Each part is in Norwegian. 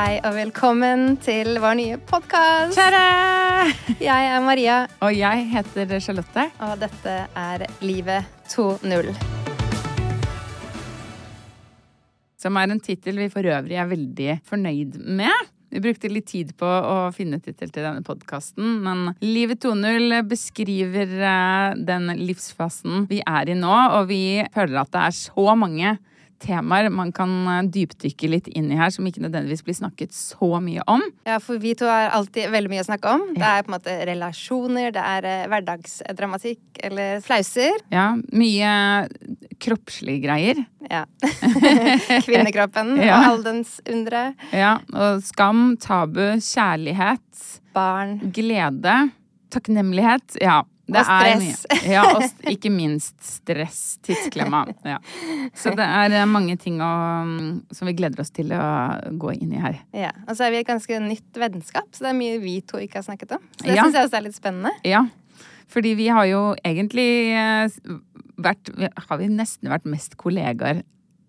Hei og velkommen til vår nye podkast. Kjære! Jeg er Maria, Og jeg heter Charlotte. og dette er Livet 2.0. Som er en tittel vi for øvrig er veldig fornøyd med. Vi brukte litt tid på å finne tittel til denne podkasten, men Livet 2.0 beskriver eh, den livsfasen vi er i nå, og vi føler at det er så mange temaer man kan eh, dypdykke litt inn i her, som ikke nødvendigvis blir snakket så mye om. Ja, for vi to har alltid veldig mye å snakke om. Det er på en måte relasjoner, det er eh, hverdagsdramatikk eller flauser. Ja, mye kroppslige greier. Ja. Kvinnekroppen Ja. og aldens undre. Ja, og skam, tabu, kjærlighet, Barn. glede, takknemlighet. Ja. Det Og stress. Ja, og ikke minst stress. Tidsklemma. Ja. Så det er eh, mange ting å, som vi gleder oss til å gå inn i her. Ja. Og så er vi et ganske nytt vennskap, så det er mye vi to ikke har snakket om. Så det Ja. syns jeg også er litt spennende. Ja, fordi vi har jo egentlig eh, vært Har vi nesten vært mest kollegaer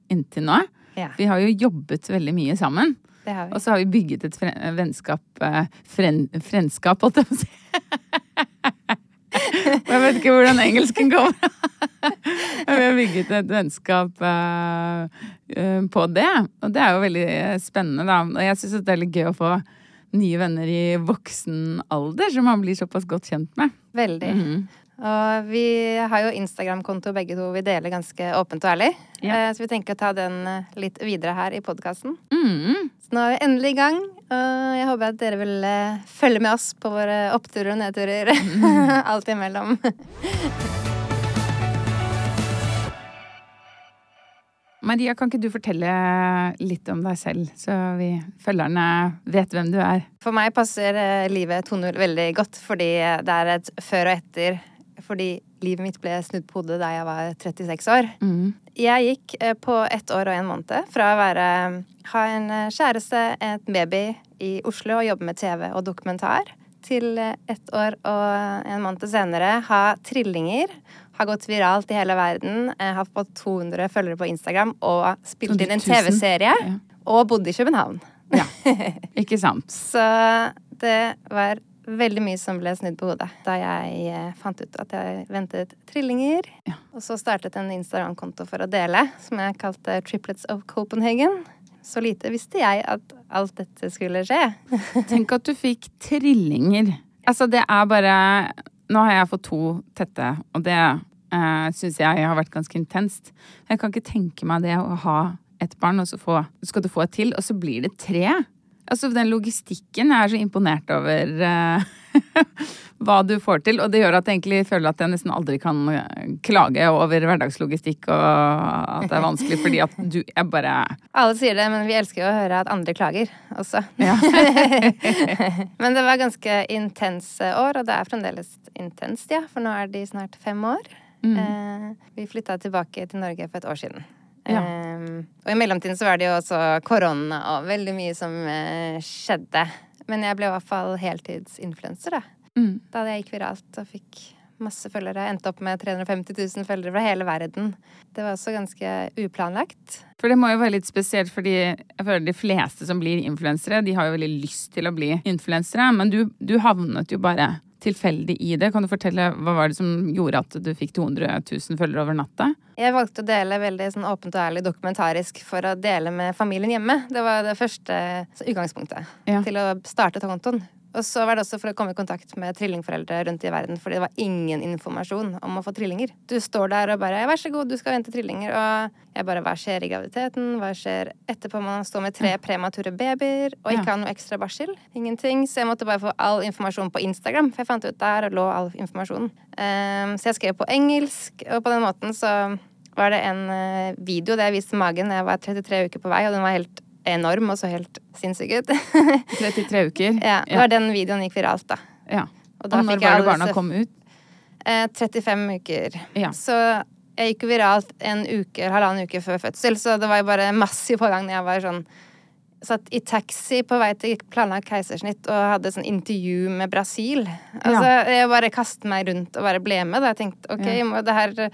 inntil nå? Ja, Vi har jo jobbet veldig mye sammen. det har vi. Og så har vi bygget et vennskap eh, fren Frendskap, holdt jeg på å si. Og jeg vet ikke hvordan engelsken kommer. Vi har bygget et vennskap eh, eh, på det. Og det er jo veldig spennende, da. Og jeg syns det er litt gøy å få nye venner i voksen alder, som man blir såpass godt kjent med. Veldig. Mhm. Og vi har jo Instagram-konto begge to. Vi deler ganske åpent og ærlig. Ja. Eh, Så vi tenker å ta den litt videre her i podkasten. Mm. Så nå er vi endelig i gang, og jeg håper at dere vil eh, følge med oss på våre oppturer og nedturer. Alt imellom. Maria, kan ikke du fortelle litt om deg selv, så vi følgerne vet hvem du er? For meg passer eh, livet 2.0 veldig godt, fordi det er et før og etter. Fordi livet mitt ble snudd på hodet da jeg var 36 år. Mm. Jeg gikk eh, på ett år og en måned fra å være, ha en eh, kjæreste, et baby i Oslo og jobbe med TV og dokumentar, til eh, ett år og en måned senere ha trillinger. Har gått viralt i hele verden. ha Har fått 200 følgere på Instagram og spilt inn en TV-serie. Ja. Og bodde i København. Ja, ikke sant? Så det var veldig mye som ble snudd på hodet da jeg eh, fant ut at jeg ventet trillinger. Ja. Og så startet en Instagram-konto for å dele, som jeg kalte Triplets of Copenhagen. Så lite visste jeg at alt dette skulle skje. Tenk at du fikk trillinger. Altså, det er bare Nå har jeg fått to tette, og det eh, syns jeg har vært ganske intenst. Jeg kan ikke tenke meg det å ha et barn, og så få, skal du få et til, og så blir det tre. Altså, den logistikken jeg er så imponert over uh, hva du får til. Og det gjør at jeg egentlig føler at jeg nesten aldri kan eh, klage over hverdagslogistikk og at det er vanskelig, fordi at du Jeg bare Alle sier det, men vi elsker jo å høre at andre klager også. Ja. Men det var ganske intense år, og det er fremdeles intenst, ja. For nå er de snart fem år. Mm. Eh, vi flytta tilbake til Norge for et år siden. Ja. Um, og i mellomtiden så var det jo også korona og veldig mye som uh, skjedde Men jeg ble i hvert fall heltidsinfluenser, da. Mm. Da jeg gikk viralt og fikk masse følgere. Endte opp med 350 000 følgere fra hele verden. Det var også ganske uplanlagt. For det må jo være litt spesielt, fordi jeg føler de fleste som blir influensere, de har jo veldig lyst til å bli influensere, men du, du havnet jo bare tilfeldig i det. Kan du fortelle hva var det som gjorde at du fikk 200 000 følgere over natta? Jeg valgte å dele veldig sånn åpent og ærlig dokumentarisk for å dele med familien hjemme. Det var det første utgangspunktet Ja. til å starte kontoen. Og så var det også for å komme i kontakt med trillingforeldre rundt i verden, fordi det var ingen informasjon om å få trillinger. Du står der og bare 'vær så god, du skal vente trillinger', og jeg bare 'hva skjer i graviditeten', hva skjer etterpå man står med tre premature babyer og ikke har noe ekstra barsel? Ingenting. Så jeg måtte bare få all informasjon på Instagram, for jeg fant ut der lå all informasjonen. Ehm, så jeg skrev på engelsk, og på den måten så var det en eh, video der jeg viste magen. Jeg var 33 uker på vei, og den var helt enorm og så helt sinnssyk ut. 33 uker? ja, det var den videoen gikk viralt, da. Ja. Og Og, når var det barna disse- kom ut? Eh, 35 uker. Ja. Så jeg gikk viralt en uke eller halvannen uke før fødsel, så det var jo bare massiv pågang når jeg var sånn Satt i taxi på vei til planlagt keisersnitt og hadde sånn intervju med Brasil. Altså, Jeg bare kastet meg rundt og bare ble med. Da. Jeg tenkte OK, Ja. det her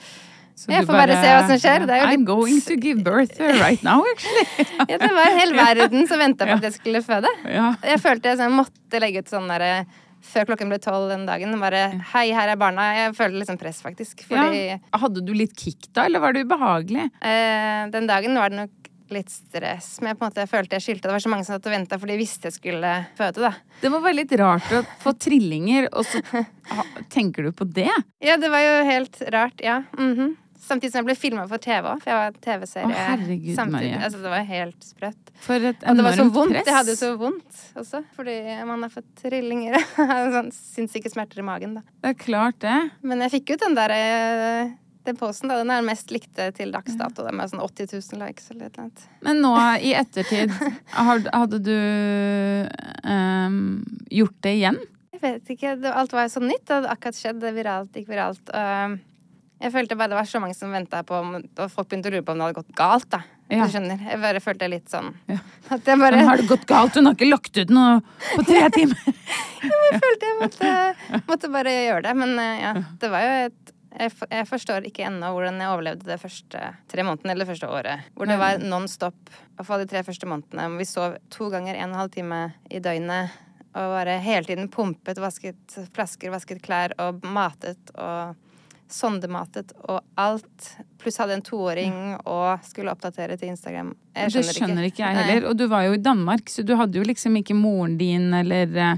Så Jeg får bare se hva som skjer. Er I'm going to give birth right now, actually. ja, Det var en hel verden som venta på at jeg skulle føde. Ja. Jeg følte jeg sånn, måtte legge ut sånn derre før klokken ble tolv den dagen. Bare 'hei, her er barna'. Jeg følte liksom press, faktisk. Fordi Ja. Hadde du litt kick da, eller var det ubehagelig? eh, den dagen var det nok litt stress. Men jeg på en måte følte jeg skyldte. Det var så mange som satt og venta, for de visste jeg skulle føde, da. Det må være litt rart å få trillinger, og så tenker du på det? Ja, det var jo helt rart, ja. mhm. Samtidig som jeg ble filma for TV òg, for jeg var TV-serie samtidig. Altså, det var helt sprøtt. For et Og det var så enormt vondt. press. Jeg hadde jo så vondt også, fordi man har fått trillinger. sånn sinnssyke smerter i magen, da. Det er klart det. Men jeg fikk ut den der eh, den posten, da. Den er den mest likte til dags dato. Den med sånn 80 000 likes eller et eller annet. Men nå i ettertid, hadde du um, gjort det igjen? Jeg vet ikke. Alt var jo så nytt. Det hadde akkurat skjedd. Det viralt, gikk viralt. Og jeg følte bare det var så mange som venta på om Og folk begynte å lure på om det hadde gått galt, da. Ja. Du skjønner. Jeg bare følte litt sånn Ja. At jeg bare Men har det gått galt? Hun har ikke lagt ut noe på tre timer! Jeg følte jeg måtte, måtte bare gjøre det. Men eh, ja, det var jo et jeg, jeg forstår ikke ennå hvordan jeg overlevde det første tre månedene eller det første året. Hvor det var non stop. I hvert fall de tre første månedene. Vi sov to ganger en og en halv time i døgnet. Og bare hele tiden pumpet, vasket flasker, vasket klær og matet og sondematet og alt. Pluss hadde en toåring og skulle oppdatere til Instagram. Jeg Det skjønner ikke jeg Nei. heller. Og du var jo i Danmark, så du hadde jo liksom ikke moren din eller eh,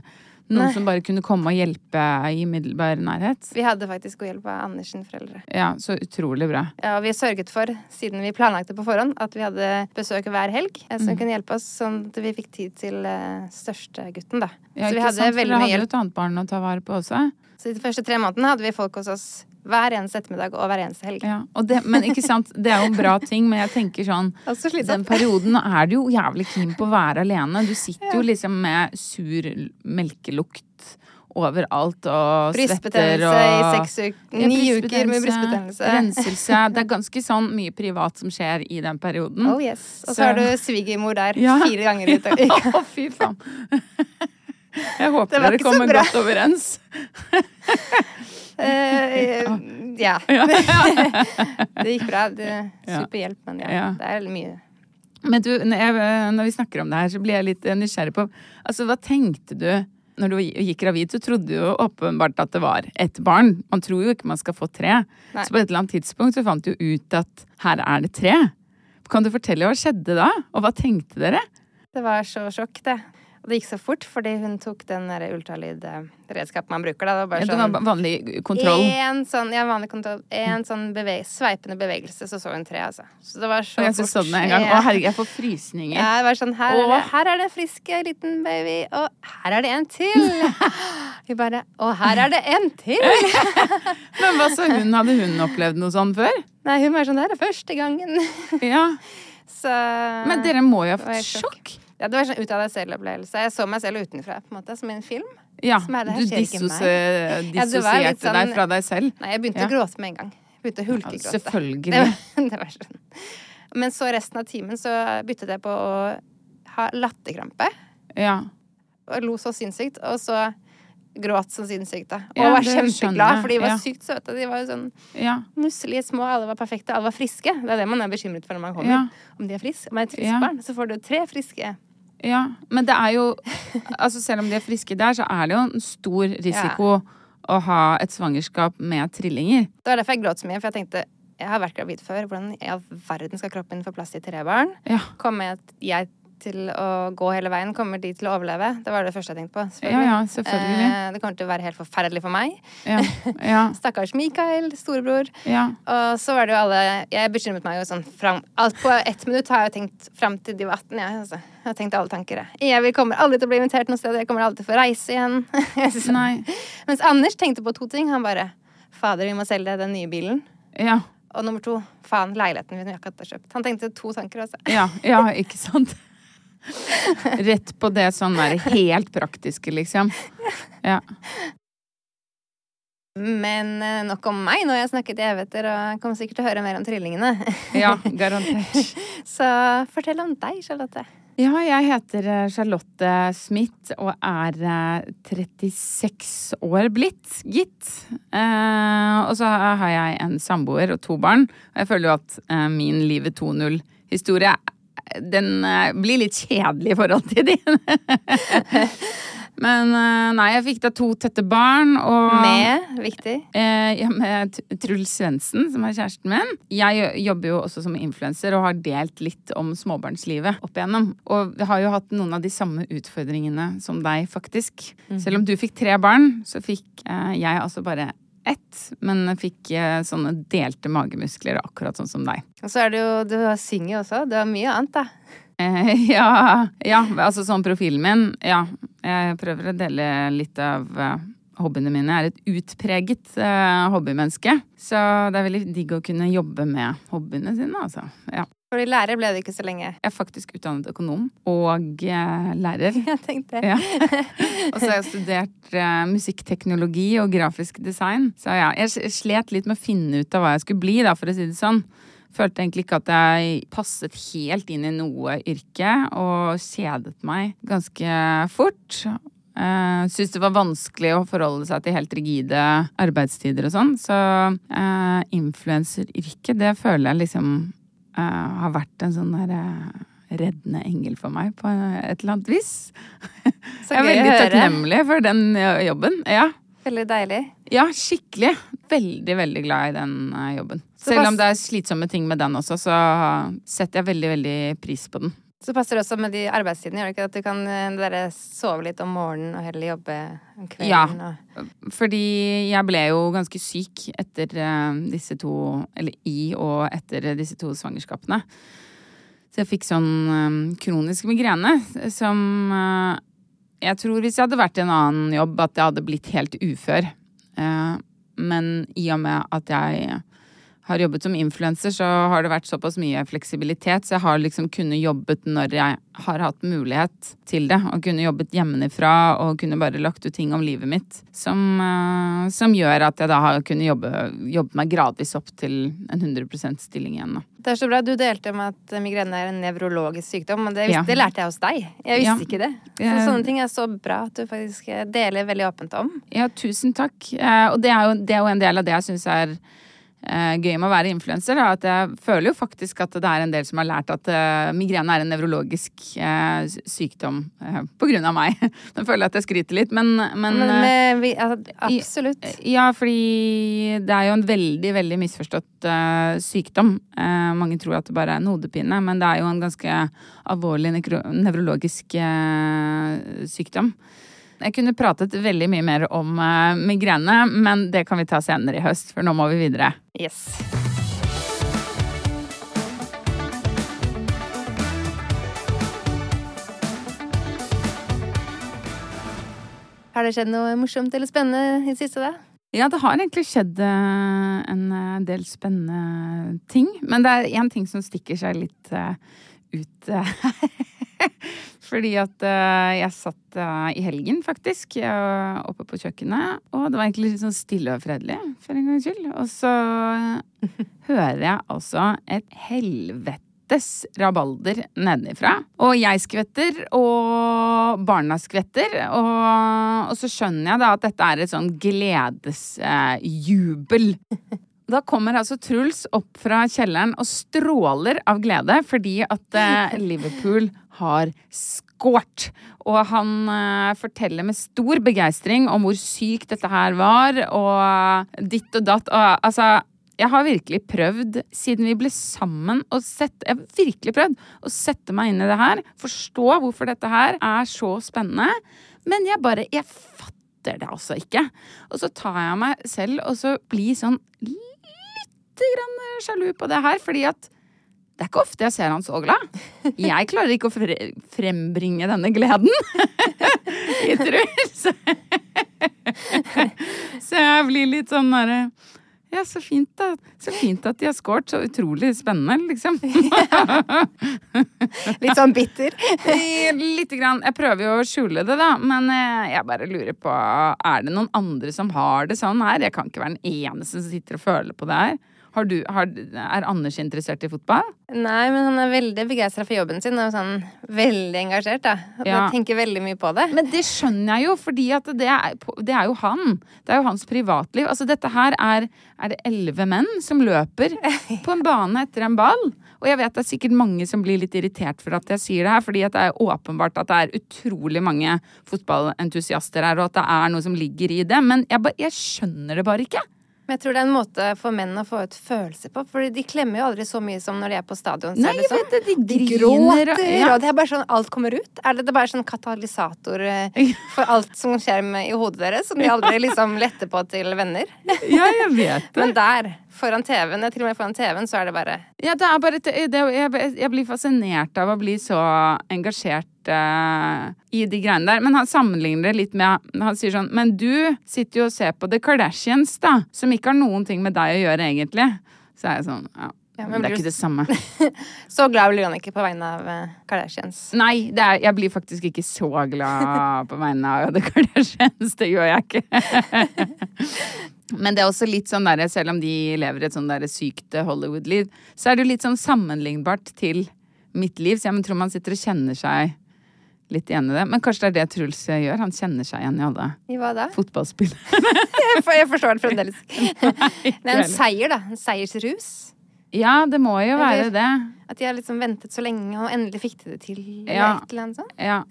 noen Nei. som bare kunne komme og hjelpe i umiddelbar nærhet. Vi hadde faktisk god hjelp av Andersen foreldre. Ja, så utrolig bra. Ja, og vi sørget for, siden vi planlagte på forhånd, at vi hadde besøk hver helg som Mm. kunne hjelpe oss, sånn at vi fikk tid til uh, største gutten, da. Ja, så vi ikke hadde sant? For hjelp. dere hadde jo et annet barn å ta vare på også. Så de første tre månedene hadde vi folk hos oss hver eneste ettermiddag og hver eneste helg. Ja, det, men ikke sant, det er jo en bra ting, men jeg tenker sånn Altså Den perioden er du jo jævlig keen på å være alene. Du sitter jo liksom med sur melkelukt overalt og svetter og i seks uker. Ja, Ni uker med brystbetennelse. Renselse. Det er ganske sånn mye privat som skjer i den perioden. Oh yes. Og Så- så har du svigermor der Ja. fire ganger i uka. Å, fy faen. Jeg håper dere kommer godt overens. Eh, ja. det gikk bra. Det, super hjelp, men ja, det er mye. Men du, når, jeg, når vi snakker om det her, så blir jeg litt nysgjerrig på Altså, hva tenkte du når du gikk gravid? Så trodde du jo åpenbart at det var ett barn. Man tror jo ikke man skal få tre. Nei. Så på et eller annet tidspunkt så fant du ut at her er det tre. Kan du fortelle hva skjedde da? Og hva tenkte dere? Det var så sjokk, det. Og det gikk så fort, fordi hun tok den ultralydredskapen man bruker. Da. Det var bare ja, sånn var vanlig kontroll. En sånn, ja, vanlig kontroll. En sånn beve sveipende bevegelse, så så hun tre, altså. Så det var så jeg fort. sånn en gang. Å, herregud, jeg får frysninger. Ja, det var sånn, her er, det, her er det en frisk liten baby, og her er det en til. Vi bare Og her er det en til! Men hva så hun? Hadde hun opplevd noe sånn før? Nei, hun var sånn, det er første gangen. Ja. Så Men dere må jo ha fått sjokk. Ja, det var sånn ut av deg selv-opplevelse. Jeg så meg selv utenfra, på en måte, som i en film. Ja, Som er du Ja, dissosierte sånn- deg fra deg selv. Nei, jeg begynte Ja. å gråte med en gang. Jeg begynte å Ja, hulkegråte. selvfølgelig. Det var, det var sånn. Men så resten av timen så byttet jeg på å ha latterkrampe. Ja. og lo så sinnssykt. Og så gråt så sinnssykt, da. Og Ja, var kjempeglad, for de var Ja. sykt søte. De var jo sånn Ja. nusselige, små, alle var perfekte, alle var friske. Det er det man er bekymret for når man kommer. Ja. Om de er friske. Om man er et friskt Ja. barn, så får du tre friske. Ja, men det er jo Altså selv om de er friske der, så er det jo en stor risiko å ha et svangerskap med trillinger. Det var derfor jeg gråt så mye, for jeg tenkte jeg har vært gravid før. Hvordan i all verden skal kroppen få plass til tre barn? Ja. Kommer jeg, jeg til å gå hele veien? Kommer de til å overleve? Det var det første jeg tenkte på. Ja, ja, selvfølgelig. Eh, det kommer til å være helt forferdelig for meg. Ja. Ja. Stakkars Mikael, storebror. ja. Og så var det jo alle Jeg bekymret meg jo sånn fram Alt på ett minutt har jeg jo tenkt fram til de var 18. Jeg, altså. jeg har tenkt alle tanker. jeg. Jeg kommer aldri til å bli invitert noe sted. Jeg kommer aldri til å få reise igjen. Nei. Mens Anders tenkte på to ting. Han bare Fader, vi må selge den nye bilen. Ja. Og nummer to, faen, leiligheten vi akkurat har kjøpt. Han tenkte to tanker også. Ja, ja, ikke sant? Rett på det sånn der helt praktiske, liksom. Ja. Men eh, nok om meg. Nå har jeg snakket i evigheter og kommer sikkert til å høre mer om trillingene. ja garantert. Så fortell om deg, Charlotte. Ja, jeg heter eh, Charlotte Smith og er eh, 36 år blitt, gitt. Eh, og så har jeg en samboer og to barn. Og jeg føler jo at eh, min Livet 2.0-historie den eh, blir litt kjedelig i forhold til din. Men eh, nei, jeg fikk da to tette barn. Og Med, viktig. Eh, ja, med Truls Svendsen, som er kjæresten min. Jeg jobber jo også som influenser og har delt litt om småbarnslivet opp igjennom. Og vi har jo hatt noen av de samme utfordringene som deg, faktisk. Selv om du fikk tre barn, så fikk eh, jeg altså bare ett. Men fikk eh, sånne delte magemuskler, akkurat sånn som deg. Og så er det jo Du synger også. Du har mye annet, da. Eh, ja, ja, altså sånn profilen min. Ja, jeg prøver å dele litt av eh, hobbyene mine. Jeg er et utpreget eh, hobbymenneske. Så det er veldig digg å kunne jobbe med hobbyene sine, altså. Ja. Fordi lærer ble du ikke så lenge. Jeg er faktisk utdannet økonom og eh, lærer. Jeg tenkte Ja. Og så har jeg studert eh, musikkteknologi og grafisk design. Så ja, jeg slet litt med å finne ut av hva jeg skulle bli, da, for å si det sånn. Følte egentlig ikke at jeg passet helt inn i noe yrke, og kjedet meg ganske fort. Uh, Syns det var vanskelig å forholde seg til helt rigide arbeidstider og sånn. Så uh, influenseryrket, det føler jeg liksom eh, har vært en sånn der eh, reddende engel for meg på et eller annet vis. Så jeg er veldig takknemlig for den eh, jobben. Ja. Veldig deilig. ja, skikkelig. Veldig, veldig glad i den eh, jobben. Selv om det er slitsomme ting med den også, så setter jeg veldig, veldig pris på den. Så passer det også med de arbeidstidene, gjør det ikke at du kan eh, dere sove litt om morgenen og heller jobbe om kvelden? Ja. Og... Fordi jeg ble jo ganske syk etter eh, disse to Eller i og etter disse to svangerskapene. Så jeg fikk sånn eh, kronisk migrene som Jeg tror hvis jeg hadde vært i en annen jobb, at jeg hadde blitt helt ufør. Men i og med at jeg har jobbet som influenser, så har det vært såpass mye fleksibilitet, så jeg har liksom kunnet jobbet når jeg har hatt mulighet til det. Og kunne jobbet hjemmefra og kunne bare lagt ut ting om livet mitt. Som, eh, som gjør at jeg da har kunnet jobbe, jobbe meg gradvis opp til en 100% stilling igjen. Det er så bra. Du delte om at migrene er en nevrologisk sykdom, men det, Ja. det lærte jeg hos deg. Jeg visste Ja. ikke det. Så sånne ting er så bra at du faktisk deler veldig åpent om. Ja, tusen takk. Eh, og det er, jo, det er jo en del av det jeg syns er eh, gøy med å være influenser. da, At jeg føler jo faktisk at det er en del som har lært at eh, migrene er en nevrologisk eh, sykdom eh, på grunn av meg. Nå føler jeg at jeg skryter litt, men, men, Men eh, vi, altså, absolutt. Ja, fordi det er jo en veldig, veldig misforstått eh, sykdom. Eh, mange tror at det bare er en hodepine, men det er jo en ganske alvorlig nevrologisk eh, sykdom. Jeg kunne pratet veldig mye mer om eh, migrene, men det kan vi ta senere i høst, for nå må vi videre. Yes. Har det skjedd noe morsomt eller spennende i det siste, da? Ja, det har egentlig skjedd eh, en eh, del spennende ting. Men det er én ting som stikker seg litt ut eh, Fordi at eh, jeg satt eh, i helgen, faktisk, eh, oppe på kjøkkenet. Og det var egentlig litt sånn stille og fredelig, for en gangs skyld. Og så hører jeg altså et helvete helvetes rabalder nedenifra. Og jeg skvetter, og barna skvetter. Og, og så skjønner jeg da at dette er et sånn gledesjubel. Da kommer altså Truls opp fra kjelleren og stråler av glede fordi at eh, Liverpool har skåret. Og han eh, forteller med stor begeistring om hvor sykt dette her var, og ditt og datt. Og altså jeg har virkelig prøvd, siden vi ble sammen, og sett, jeg har virkelig prøvd å sette meg inn i det her. Forstå hvorfor dette her er så spennende. Men jeg bare Jeg fatter det altså ikke. Og så tar jeg meg selv og så blir sånn lite grann sjalu på det her, fordi at det er ikke ofte jeg ser han så glad. Jeg klarer ikke å fre frembringe denne gleden i Truls. Så jeg blir litt sånn derre ja, så fint, da. Så fint at de har scoret. Så utrolig spennende, liksom. Litt sånn bitter? Lite grann. Jeg prøver jo å skjule det, da. Men eh, jeg bare lurer på Er det noen andre som har det sånn her? Jeg kan ikke være den eneste som sitter og føler på det her. Har du, har, er Anders interessert i fotball? Nei, men han er veldig begeistra for jobben sin og sånn veldig engasjert. da. Han Ja. tenker veldig mye på det. Men det skjønner jeg jo, fordi det er, det er jo han. Det er jo hans privatliv. Altså dette her er Er det elleve menn som løper på en bane etter en ball? Og jeg vet det er sikkert mange som blir litt irritert for at jeg sier det her, fordi det er åpenbart at det er utrolig mange fotballentusiaster her, og at det er noe som ligger i det. Men jeg, ba, jeg skjønner det bare ikke. Men jeg tror det er en måte for menn å få ut følelser på. For de klemmer jo aldri så mye som når de er på stadion. Nei, jeg ut vet det, de De griner, gråter, ja. og det er bare sånn alt kommer ut. Er det, det er bare sånn katalysator eh, for alt som skjer med, i hodet deres, som de aldri liksom letter på til venner? Ja, jeg vet det. Men der, foran TV-en, til og med foran TV-en, så er det bare Ja, det er bare, det, jeg, blir fascinert av å bli så engasjert uh, i de greiene der. Men han sammenligner det litt med Han sier sånn Men du sitter jo og ser på The Kardashians, da. Som ikke har noen ting med deg å gjøre, egentlig. Så er jeg sånn Ja. Ja, men det er ikke det samme. Så glad blir han ikke på vegne av eh, Kardashians. Nei, det er, jeg blir faktisk ikke så glad på vegne av The Kardashians. Det gjør jeg ikke. Men det er også litt sånn der, selv om de lever et sånn der sykt Hollywood-liv, så er det jo litt sånn sammenlignbart til mitt liv. Så jeg tror man sitter og kjenner seg litt igjen i det. Men kanskje det er det Truls gjør? Han kjenner seg igjen i alle I hva da? fotballspillere. Jeg, for, jeg forstår det fremdeles. Det er en seier, da. En seiersrus. Ja, det må jo være Eller- det. At de har liksom ventet så lenge, og endelig fikk de det til. Ja. et eller annet sånt. Ja.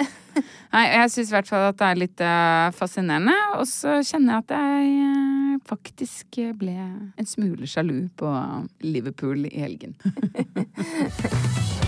Nei, jeg syns i hvert fall at det er litt uh, fascinerende. Og så kjenner jeg at jeg uh, faktisk ble en smule sjalu på Liverpool i helgen.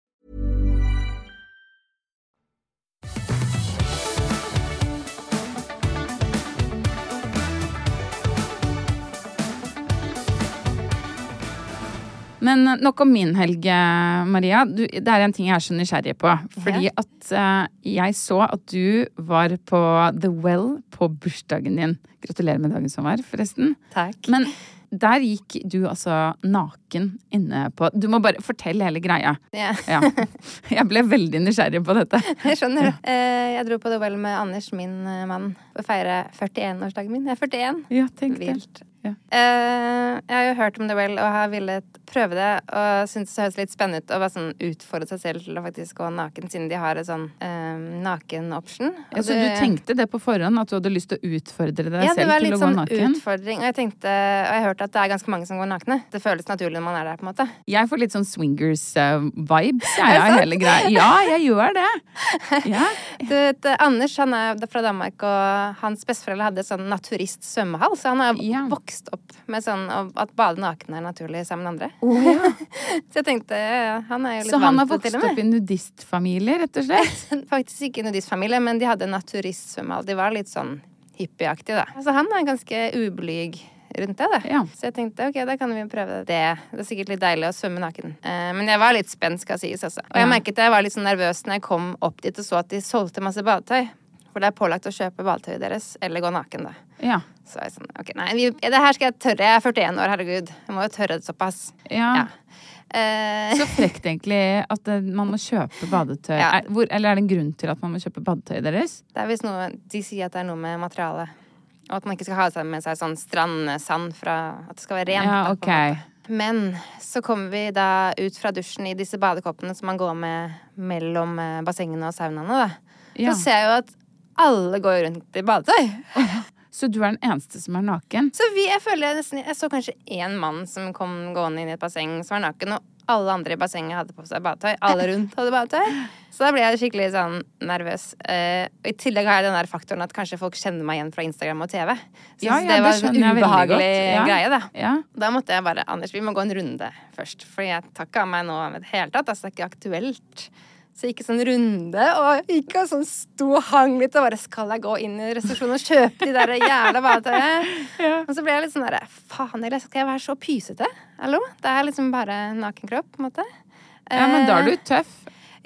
Men nok om min helg, eh, Maria. Du, det er en ting jeg er så nysgjerrig på. Fordi at uh, jeg så at du var på The Well på bursdagen din. Gratulerer med dagen som var, forresten. Takk. Men der gikk du altså naken inne på Du må bare fortelle hele greia. Ja. Ja. Jeg ble veldig nysgjerrig på dette. Jeg skjønner det. Eh, Jeg dro på The Well med Anders, min mann, for å feire 41-årsdagen min. Jeg er 41. Ja, tenk det. Vilt. Ja. Eh, jeg har jo hørt om The Well og har villet prøve det. Og syntes det høres litt spennende ut å bare sånn utfordre seg selv til å faktisk gå naken, siden de har en sånn eh, naken-option. Ja, så du tenkte det på forhånd, at du hadde lyst til å utfordre deg ja, selv til litt å gå sånn naken? utfordring. Og jeg tenkte, og jeg hørte at det er ganske mange som går nakne. Det føles naturlig når man er der, på en måte. Jeg får litt sånn swingers-vibes, jeg, av hele greia. Ja, jeg gjør det. Ja. Du vet, eh, Anders han er fra Danmark, og hans besteforeldre hadde sånn naturist svømmehall. Så han har Ja. Vokst opp med sånn at bade naken er naturlig sammen med andre. Oh, ja. Så jeg tenkte han er jo litt Så han har vokst opp i nudistfamilie, rett og slett? Faktisk ikke nudistfamilie, men de hadde naturistsvømmehall. De var litt sånn hippieaktige, da. Altså han er ganske ublyg rundt det, da. Ja. Så jeg tenkte ok, da kan vi prøve det. Det er sikkert litt deilig å svømme naken. Eh, men jeg var litt spent, skal sies, altså. Og jeg merket at jeg var litt sånn nervøs når jeg kom opp dit og så at de solgte masse badetøy. For det er pålagt å kjøpe badetøyet deres, eller gå naken, da. Ja. Så jeg sånn, ok, nei, vi, det her skal jeg tørre. Jeg er 41 år, herregud. Jeg må jo tørre det såpass. ja. Ja. Uh... Så frekt egentlig at eh, man må kjøpe badetøy. Ja. Er, hvor, eller er det en grunn til at man må kjøpe badetøyet deres? Det er hvis noe De sier at det er noe med materialet. Og at man ikke skal ha med seg sånn strandsand fra At det skal være rent. Ja, okay. ok. Men så kommer vi da ut fra dusjen i disse badekoppene som man går med mellom eh, bassengene og saunaene, da. Ja. Så ser jeg jo at alle går rundt i badetøy. Så du er den eneste som er naken? Så vi, jeg føler jeg nesten Jeg så kanskje én mann som kom gående inn i et basseng som var naken, og alle andre i bassenget hadde på seg badetøy. Alle rundt hadde badetøy. Så da ble jeg skikkelig sånn nervøs. Eh, og I tillegg har jeg den der faktoren at kanskje folk kjenner meg igjen fra Instagram og TV. Så Ja, ja, det var en sånn ubehagelig. Ja. greie, da. Ja. Da måtte jeg bare Anders, vi må gå en runde først. For jeg tar ikke av meg nå i det hele tatt. Altså, det er ikke aktuelt. Så jeg gikk en sånn runde, og gikk og sånn sto og hang litt og bare Skal jeg gå inn i resepsjonen og kjøpe de der jævla badetøyet? Og så ble jeg litt sånn derre Faen, heller, skal jeg være så pysete? Hallo? Det er liksom bare nakenkropp, på en måte. ja, men da er du Eh, tøff.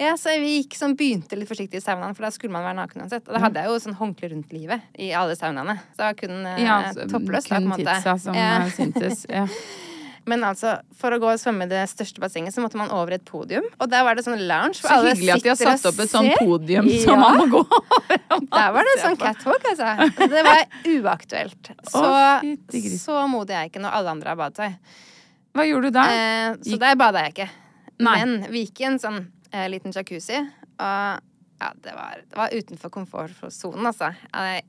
ja, så vi gikk sånn, begynte litt forsiktig i saunaen, for da skulle man være naken uansett. Og da hadde jeg jo sånn håndkle rundt livet i alle saunaene. Så da kun eh, Ja, toppløs, da, på kun en måte. titsa som Ja. eh, syntes. Ja. Men altså, for å gå og svømme i det største bassenget, så måtte man over et podium. Og der var det sånn lounge. Så hyggelig at de har satt opp et sånt podium Ja. som man må gå over. Der var det sånn catwalk, altså. Det var uaktuelt. Så, Å, så modig er jeg ikke når alle andre har badetøy. Hva gjorde du da? Eh, så der bada jeg ikke. Nei. Men en sånn eh, liten jacuzzi, og ja, det var, det var utenfor komfortsonen, altså.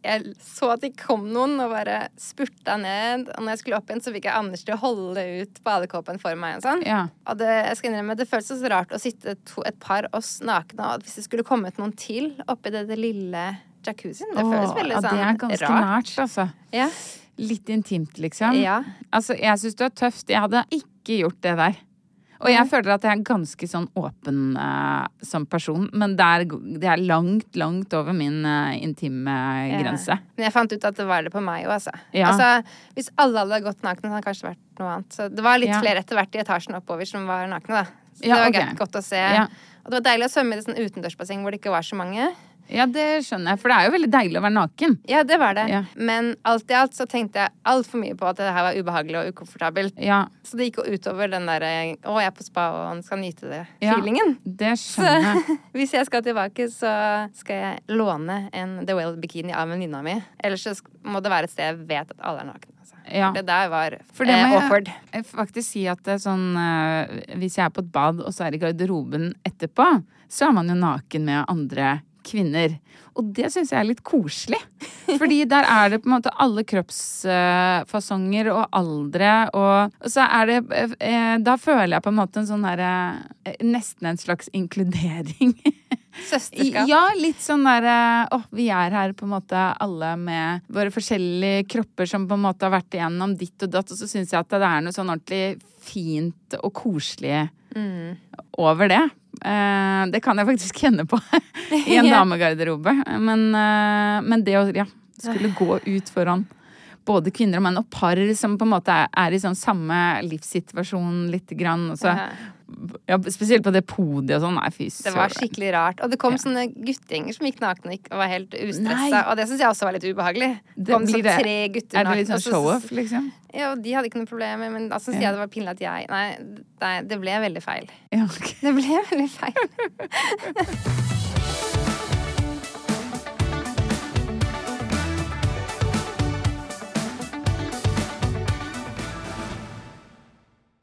Jeg, så at det kom noen og bare spurta ned, og når jeg skulle opp igjen, så fikk jeg Anders til å holde ut badekåpen for meg og sånn. Ja. Og det, jeg skal innrømme, det føltes så rart å sitte to, et par oss nakne, og hvis det skulle kommet noen til oppi det, det lille jacuzzien Det føles Åh, veldig ja, sånn det er ganske rart. nært, altså. Ja. Litt intimt, liksom. Ja. Altså, jeg syns du er tøft. Jeg hadde ikke gjort det der. Og jeg føler at jeg er ganske sånn åpen uh, som person, men det er, det er langt, langt over min uh, intime Ja. grense. Men jeg fant ut at det var det på meg òg, altså. Ja. altså. Hvis alle hadde gått nakne, så hadde det kanskje vært noe annet. Så det var litt Ja. flere etter hvert i etasjen oppover som var nakne, da. Så det var okay. godt å se. Og det var deilig å svømme i et sånn utendørsbasseng hvor det ikke var så mange. Ja, det skjønner jeg, for det er jo veldig deilig å være naken. Ja, det var det. Ja. Men alt i alt så tenkte jeg altfor mye på at det her var ubehagelig og ukomfortabelt. Ja, Så det gikk jo utover den derre 'å, jeg er på spa og skal nyte det'-feelingen. Ja. det skjønner jeg. hvis jeg skal tilbake, så skal jeg låne en The Well bikini av venninna mi. Ellers så må det være et sted jeg vet at alle er nakne. Altså. Ja. Det der var For det eh, må awkward. jeg, faktisk si at det er sånn eh, Hvis jeg er på et bad, og så er i garderoben etterpå, så er man jo naken med andre kvinner. Og det syns jeg er litt koselig. Fordi der er det på en måte alle kroppsfasonger og aldre, og, og så er det eh, Da føler jeg på en måte en sånn derre eh, Nesten en slags inkludering. Søsterskap. Ja, litt sånn derre Å, vi er her på en måte alle med våre forskjellige kropper som på en måte har vært igjennom ditt og datt, og så syns jeg at det er noe sånn ordentlig fint og koselig over det. Eh, det kan jeg faktisk kjenne på i en damegarderobe. Men, eh, men det å ja, skulle gå ut foran både kvinner og menn, og par som på en måte er, er i sånn samme livssituasjon lite grann. Og så, ja, spesielt på det podiet og sånn. Nei, fy Det var skikkelig rart. Og det kom Ja. sånne guttegjenger som gikk nakne og var helt ustressa. Og det syns jeg også var litt ubehagelig. Det kom sånn det- tre gutter Er det litt sånn så- show-off, liksom? Ja, og de hadde ikke noe problem men da syns jeg det var pinlig at jeg nei, det ble veldig feil. Ja, okay. Det ble veldig feil.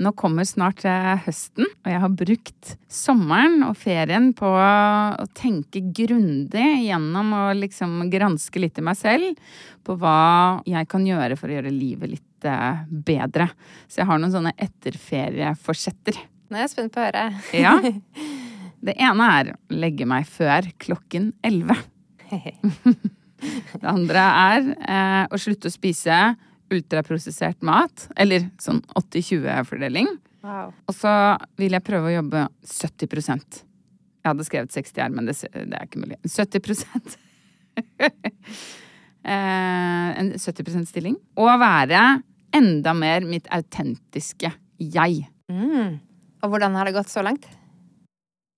Nå kommer snart eh, høsten, og jeg har brukt sommeren og ferien på å tenke grundig gjennom og liksom granske litt i meg selv på hva jeg kan gjøre for å gjøre livet litt eh, bedre. Så jeg har noen sånne etterferieforsetter. Nå er jeg spent på å høre. Ja. Det ene er å legge meg før klokken 11. Det andre er eh, å slutte å spise ultraprosessert mat, eller sånn 80-20-fordeling. Wow. Og så vil jeg prøve å jobbe 70% Jeg hadde skrevet 60 her, men det, det er ikke mulig. 70 eh, En 70% stilling. Og være enda mer mitt autentiske jeg. Mm. Og hvordan har det gått så langt?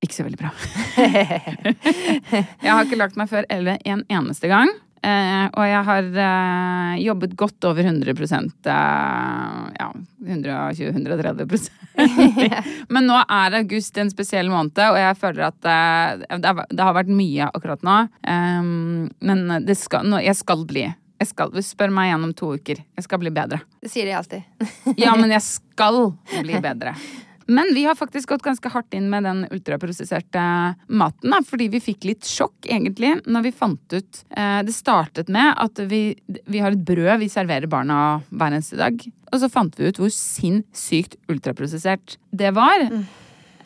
Ikke så veldig bra. jeg har ikke lagt meg før 11 en eneste gang. Eh, og jeg har eh, jobbet godt over 100 eh, Ja, 120-130% Men nå er august en spesiell måned, og jeg føler at eh, det, har, det har vært mye akkurat nå. Um, men det skal, nå, jeg skal bli. Jeg skal, Spør meg igjen om to uker. Jeg skal bli bedre. Det sier de alltid. Ja, men jeg skal bli bedre. Men vi har faktisk gått ganske hardt inn med den ultraprosesserte maten. Da, fordi vi fikk litt sjokk, egentlig, når vi fant ut eh, Det startet med at vi, vi har et brød vi serverer barna hver eneste dag. Og så fant vi ut hvor sinnssykt ultraprosessert det var.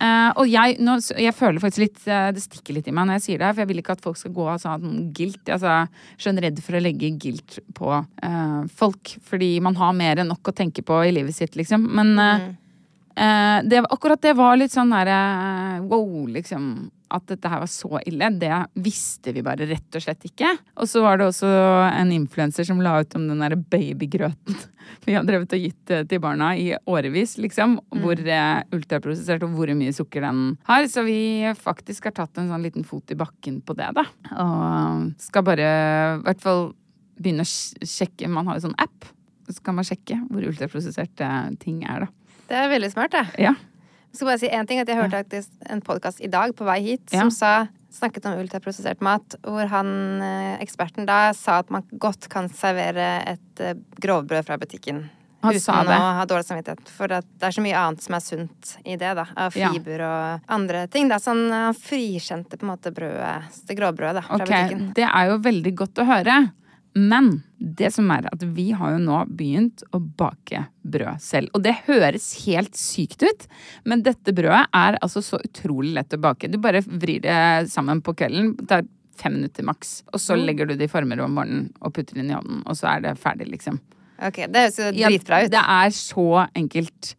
Eh, og jeg, nå, jeg føler faktisk litt uh, Det stikker litt i meg når jeg sier det, for jeg vil ikke at folk skal gå av sånn guilt. Altså, jeg er sånn redd for å legge guilt på uh, folk, fordi man har mer enn nok å tenke på i livet sitt, liksom. Men eh, eh, det, akkurat det var litt sånn derre wow, liksom. At dette her var så ille, det visste vi bare rett og slett ikke. Og så var det også en influenser som la ut om den derre babygrøten vi har drevet og gitt eh, til barna i årevis, liksom. Hvor eh, ultraprosessert og hvor mye sukker den har. Så vi faktisk har tatt en sånn liten fot i bakken på det, da. Og skal bare i hvert fall begynne å sjekke. Man har jo sånn app. Så kan man sjekke hvor ultraprosesserte ting er, da. Det er veldig smart, det. Ja. Jeg skal bare si en ting, at jeg hørte faktisk en podkast i dag på vei hit Ja. som sa, snakket om ultraprosessert mat, hvor han, eh, eksperten da sa at man godt kan servere et eh, grovbrød fra butikken. Han uten å ha dårlig samvittighet. For at det er så mye annet som er sunt i det, da. Av Ja. fiber og andre ting. Da. Sånn, han frikjente på en måte brødet, det grovbrødet da, fra okay. butikken. det er jo veldig godt å høre. Men det som er at vi har jo nå begynt å bake brød selv. Og det høres helt sykt ut, men dette brødet er altså så utrolig lett å bake. Du bare vrir det sammen på kvelden. Tar fem minutter maks. Og så legger du det i former om morgenen og putter det inn i ovnen, og så er det ferdig, liksom. Ok, det høres jo dritbra ut. Det er så enkelt.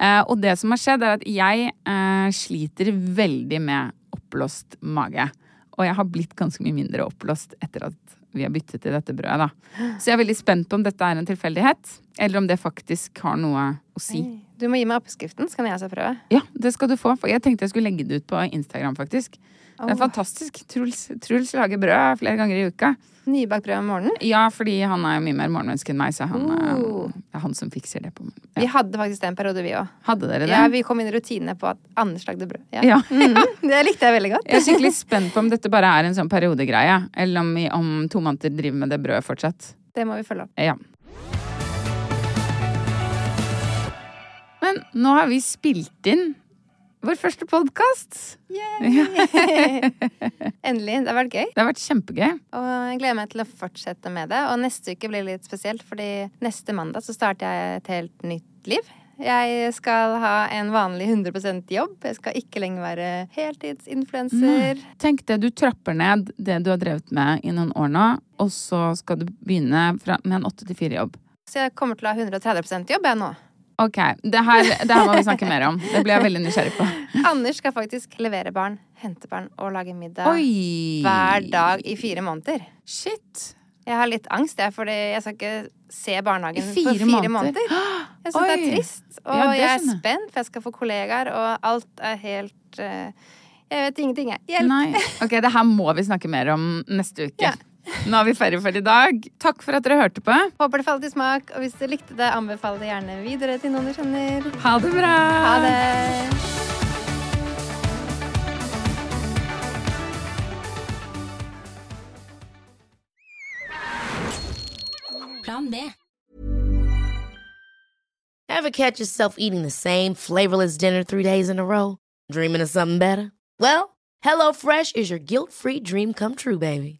Eh, og det som har skjedd, er at jeg eh, sliter veldig med oppblåst mage. Og jeg har blitt ganske mye mindre oppblåst etter at vi har byttet til dette brødet. Da. Så jeg er veldig spent på om dette er en tilfeldighet, eller om det faktisk har noe å si. Du må gi meg oppskriften, så kan jeg også prøve. Ja, det skal du få. For jeg tenkte jeg skulle legge det ut på Instagram, faktisk. Det er fantastisk. Truls, Truls lager brød flere ganger i uka. Nybakt brød om morgenen. Ja, fordi han er jo mye mer morgenmenneske enn meg, så han, eh, Oh. det er han som fikser det på meg. Vi hadde faktisk det en periode, vi òg. Hadde dere det? Ja, vi kom inn i rutinene på at Anders lagde brød. Ja. Ja. Mhm, det likte jeg veldig godt. Jeg er skikkelig spent på om dette bare er en sånn periodegreie, eller om om to måneder driver med det brødet fortsatt. Det må vi følge opp. Ja. Men nå har vi spilt inn vår første podkast. Endelig. Det har vært gøy. Det har vært kjempegøy. Og jeg gleder meg til å fortsette med det. Og neste uke blir litt spesielt, fordi neste mandag så starter jeg et helt nytt liv. Jeg skal ha en vanlig 100% jobb. Jeg skal ikke lenger være heltidsinfluenser. Tenk det, du trapper ned det du har drevet med i noen år nå, og så skal du begynne fra, med en åtte til fire-jobb. Så jeg kommer til å ha 130 jobb jeg nå. Ok, det her, det her må vi snakke mer om. Det blir jeg veldig nysgjerrig på. Anders skal faktisk levere barn, hente barn og lage middag Oi! hver dag i fire måneder. Shit. Jeg har litt angst, jeg, fordi jeg skal ikke se barnehagen I fire fire måneder. måneder. Jeg syns det er trist, og Ja, jeg er skjønner spent, for jeg skal få kollegaer, og alt er helt uh, Jeg vet ingenting, jeg. Hjelp! Nei. Ok, det her må vi snakke mer om neste uke. Ja. Nå er vi ferdig for i dag. Takk for at dere hørte på. Håper det falt i smak, og hvis du likte det, anbefal det gjerne videre til noen du kjenner. Ha det bra. Ha det! Plan B. Ever catch yourself eating the same flavorless dinner three days in a row? Dreaming of something better? Well, HelloFresh is your guilt free dream come true, baby.